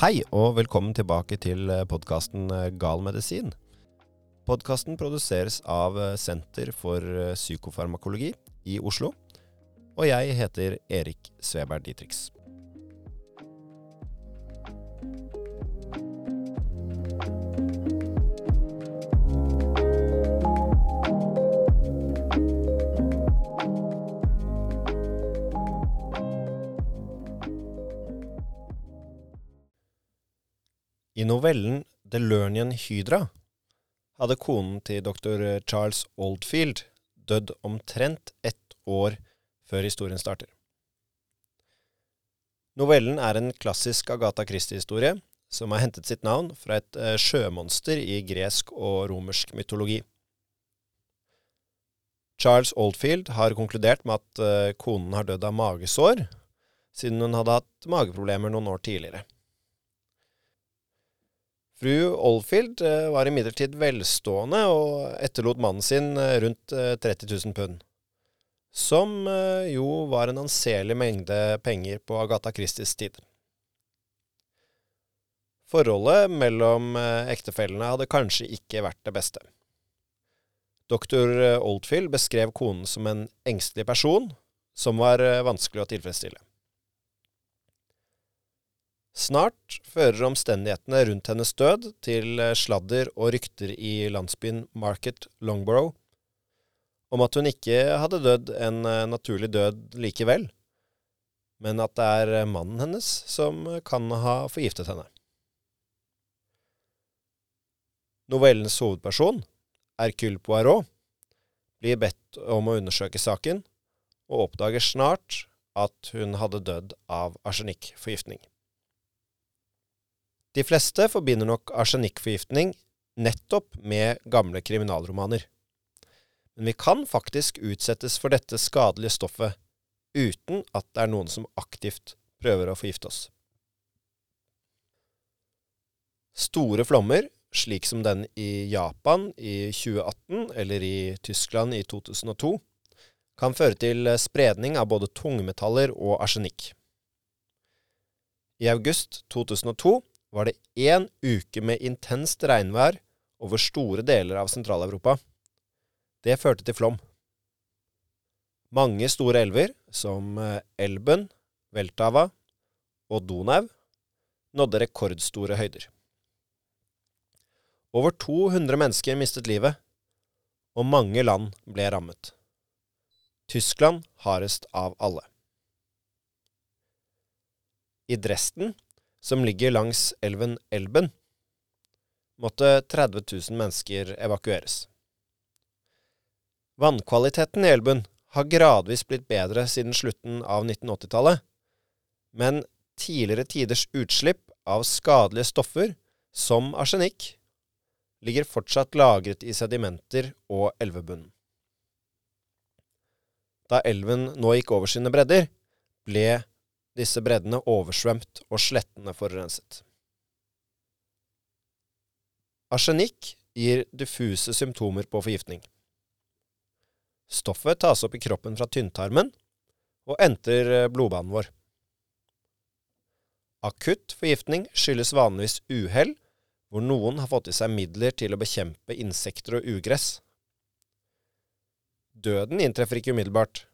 Hei og velkommen tilbake til podkasten Gal medisin. Podkasten produseres av Senter for psykofarmakologi i Oslo. Og jeg heter Erik Sveberg Ditrix. I novellen The Lernian Hydra hadde konen til dr. Charles Oldfield dødd omtrent ett år før historien starter. Novellen er en klassisk Agatha Christie-historie som har hentet sitt navn fra et eh, sjømonster i gresk og romersk mytologi. Charles Oldfield har konkludert med at eh, konen har dødd av magesår, siden hun hadde hatt mageproblemer noen år tidligere. Fru Oldfield eh, var imidlertid velstående og etterlot mannen sin eh, rundt 30 eh, 000 pund. Som jo var en anselig mengde penger på Agatha Christies tid. Forholdet mellom ektefellene hadde kanskje ikke vært det beste. Doktor Oldfield beskrev konen som en engstelig person som var vanskelig å tilfredsstille. Snart fører omstendighetene rundt hennes død til eh, sladder og rykter i landsbyen Market Longborough om at hun ikke hadde dødd en eh, naturlig død likevel, men at det er eh, mannen hennes som kan ha forgiftet henne. Novellens hovedperson, Hercule Poirot, blir bedt om å undersøke saken, og oppdager snart at hun hadde dødd av arsenikkforgiftning. De fleste forbinder nok arsenikkforgiftning nettopp med gamle kriminalromaner. Men vi kan faktisk utsettes for dette skadelige stoffet uten at det er noen som aktivt prøver å forgifte oss. Store flommer, slik som den i Japan i 2018 eller i Tyskland i 2002, kan føre til spredning av både tungmetaller og arsenikk. I august 2002 var det én uke med intenst regnvær over store deler av Sentral-Europa. Det førte til flom. Mange store elver, som eh, Elben, Veltava og Donau, nådde rekordstore høyder. Over 200 mennesker mistet livet, og mange land ble rammet. Tyskland hardest av alle. I Dresden som ligger langs elven Elben, måtte 30 000 mennesker evakueres. Vannkvaliteten i elven har gradvis blitt bedre siden slutten av 1980-tallet, men tidligere tiders utslipp av skadelige stoffer, som arsenikk, ligger fortsatt lagret i sedimenter og elvebunnen. Da elven nå gikk over sine bredder, ble disse breddene oversvømt og slettene forurenset. Arsenikk gir diffuse symptomer på forgiftning. Stoffet tas opp i kroppen fra tynntarmen og entrer eh, blodbanen vår. Akutt forgiftning skyldes vanligvis uhell, hvor noen har fått i seg midler til å bekjempe insekter og ugress. Døden inntreffer ikke umiddelbart,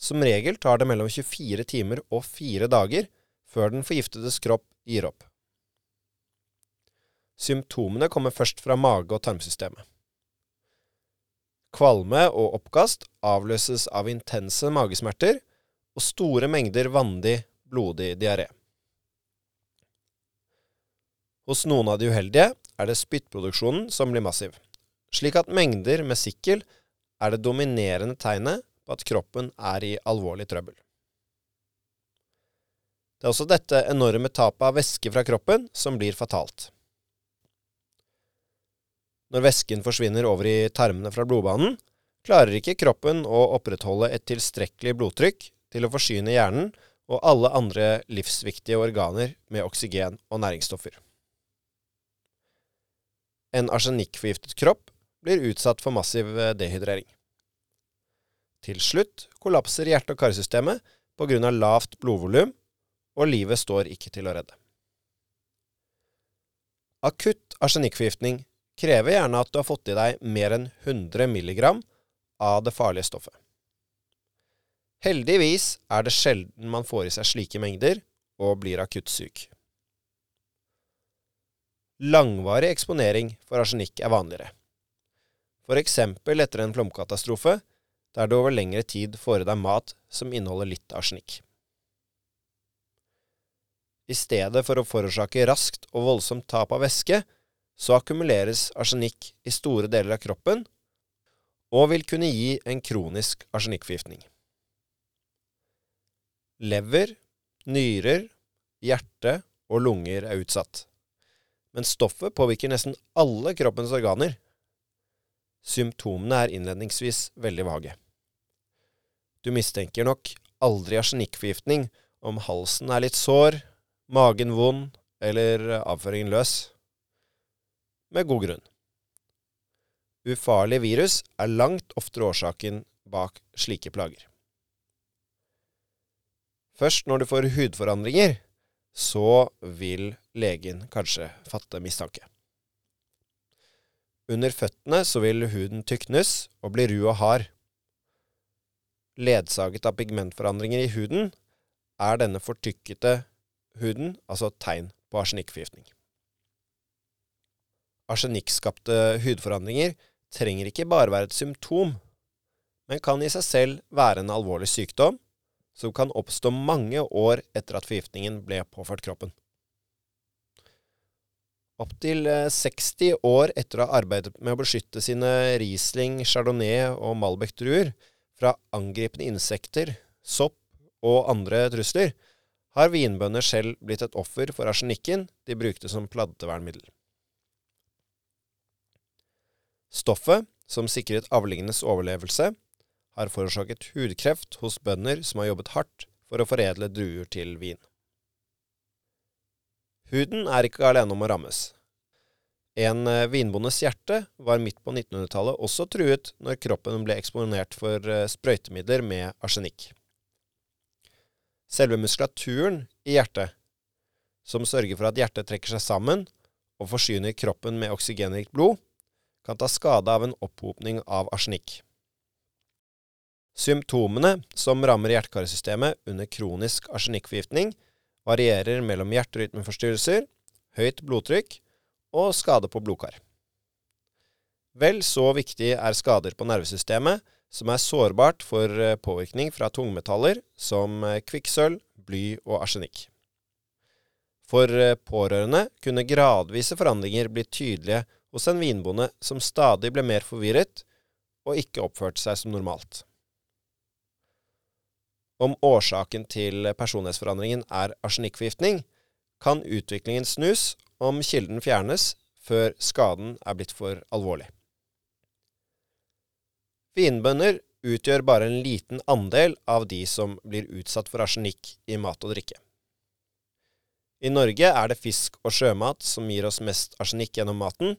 som regel tar det mellom 24 timer og 4 dager før den forgiftedes kropp gir opp. Symptomene kommer først fra mage- og tarmsystemet. Kvalme og oppkast avløses av intense magesmerter og store mengder vandig, blodig diaré. Hos noen av de uheldige er det spyttproduksjonen som blir massiv, slik at mengder med sikkel er det dominerende tegnet på at kroppen er i alvorlig trøbbel. Det er også dette enorme tapet av væske fra kroppen som blir fatalt. Når væsken forsvinner over i tarmene fra blodbanen, klarer ikke kroppen å opprettholde et tilstrekkelig blodtrykk til å forsyne hjernen og alle andre livsviktige organer med oksygen og næringsstoffer. En arsenikkforgiftet kropp blir utsatt for massiv dehydrering. Til slutt kollapser hjerte- og karsystemet pga. lavt blodvolum, og livet står ikke til å redde. Akutt arsenikkforgiftning krever gjerne at du har fått i deg mer enn 100 milligram av det farlige stoffet. Heldigvis er det sjelden man får i seg slike mengder og blir akutt syk. Langvarig eksponering for arsenikk er vanligere. F.eks. etter en flomkatastrofe, der du over lengre tid får i deg mat som inneholder litt arsenikk. I stedet for å forårsake raskt og voldsomt tap av væske, så akkumuleres arsenikk i store deler av kroppen og vil kunne gi en kronisk arsenikkforgiftning. Lever, nyrer, hjerte og lunger er utsatt. Men stoffet påvirker nesten alle kroppens organer. Symptomene er innledningsvis veldig vage. Du mistenker nok aldri arsenikkforgiftning om halsen er litt sår, magen vond eller avføringen løs. Med god grunn. Ufarlige virus er langt oftere årsaken bak slike plager. Først når du får hudforandringer, så vil legen kanskje fatte mistanke. Under føttene så vil huden tyknes og bli ru og hard. Ledsaget av pigmentforandringer i huden er denne fortykkete huden altså tegn på arsenikkforgiftning. Arsenikkskapte hudforandringer trenger ikke bare være et symptom, men kan i seg selv være en alvorlig sykdom som kan oppstå mange år etter at forgiftningen ble påført kroppen. Opptil 60 eh, år etter å ha arbeidet med å beskytte sine Riesling, Chardonnay og Malbec-druer fra angripende insekter, sopp og andre trusler, har vinbønder selv blitt et offer for arsenikken de brukte som plantevernmiddel. Stoffet, som sikret avlingenes overlevelse, har forårsaket hudkreft hos bønder som har jobbet hardt for å foredle druer til vin. Huden er ikke alene om å rammes. En eh, vinbondes hjerte var midt på 1900-tallet også truet når kroppen ble eksponert for eh, sprøytemidler med arsenikk. Selve muskulaturen i hjertet, som sørger for at hjertet trekker seg sammen og forsyner kroppen med oksygenrikt blod, kan ta skade av en opphopning av arsenikk. Symptomene som rammer hjertekarsystemet under kronisk arsenikkforgiftning, varierer mellom hjerterytmeforstyrrelser, høyt blodtrykk og skade på blodkar. Vel så viktig er skader på nervesystemet, som er sårbart for eh, påvirkning fra tungmetaller som eh, kvikksølv, bly og arsenikk. For eh, pårørende kunne gradvise forandringer bli tydelige hos en vinbonde som stadig ble mer forvirret og ikke oppførte seg som normalt. Om årsaken til personlighetsforandringen er arsenikkforgiftning, kan utviklingen snus om kilden fjernes før skaden er blitt for alvorlig. Vinbønder utgjør bare en liten andel av de som blir utsatt for arsenikk i mat og drikke. I Norge er det fisk og sjømat som gir oss mest arsenikk gjennom maten,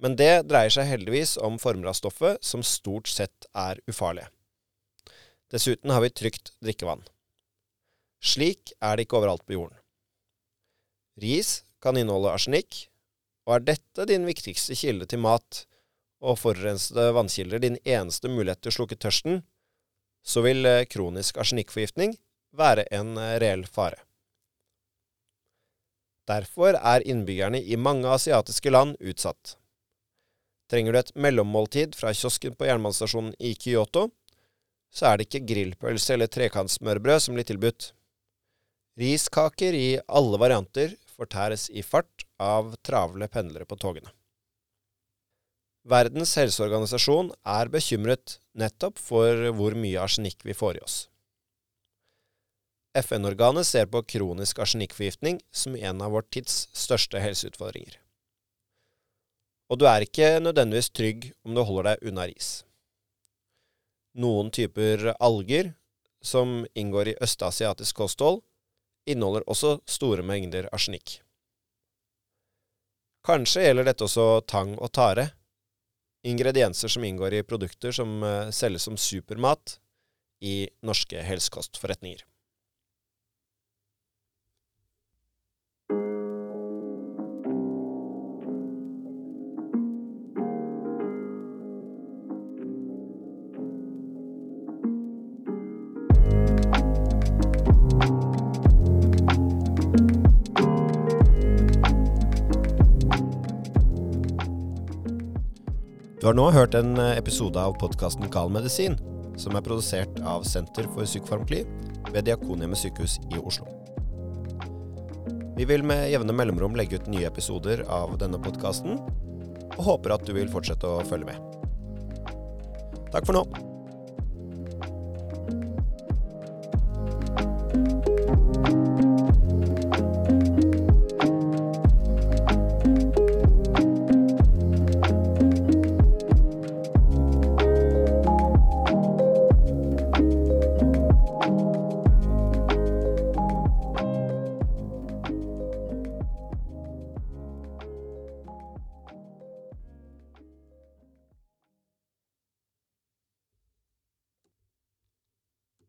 men det dreier seg heldigvis om former av stoffet som stort sett er ufarlige. Dessuten har vi trygt drikkevann. Slik er det ikke overalt på jorden. Ris kan inneholde arsenikk, og er dette din viktigste kilde til mat, og forurensede vannkilder din eneste mulighet til å slukke tørsten, så vil eh, kronisk arsenikkforgiftning være en eh, reell fare. Derfor er innbyggerne i mange asiatiske land utsatt. Trenger du et mellommåltid fra kiosken på jernbanestasjonen i Kyoto, så er det ikke grillpølse eller trekantsmørbrød som blir tilbudt. Riskaker i alle varianter fortæres i fart av travle pendlere på togene. Verdens helseorganisasjon er bekymret nettopp for hvor mye arsenikk vi får i oss. FN-organet ser på kronisk arsenikkforgiftning som en av vår tids største helseutfordringer og du er ikke nødvendigvis trygg om du holder deg unna ris. Noen typer alger, som inngår i østasiatisk kosthold, inneholder også store mengder arsenikk. Kanskje gjelder dette også tang og tare, ingredienser som inngår i produkter som eh, selges som supermat i norske helsekostforretninger. Du har nå hørt en episode av podkasten Gal medisin, som er produsert av Senter for psykofarmakli ved Diakonhjemmet sykehus i Oslo. Vi vil med jevne mellomrom legge ut nye episoder av denne podkasten, og håper at du vil fortsette å følge med. Takk for nå.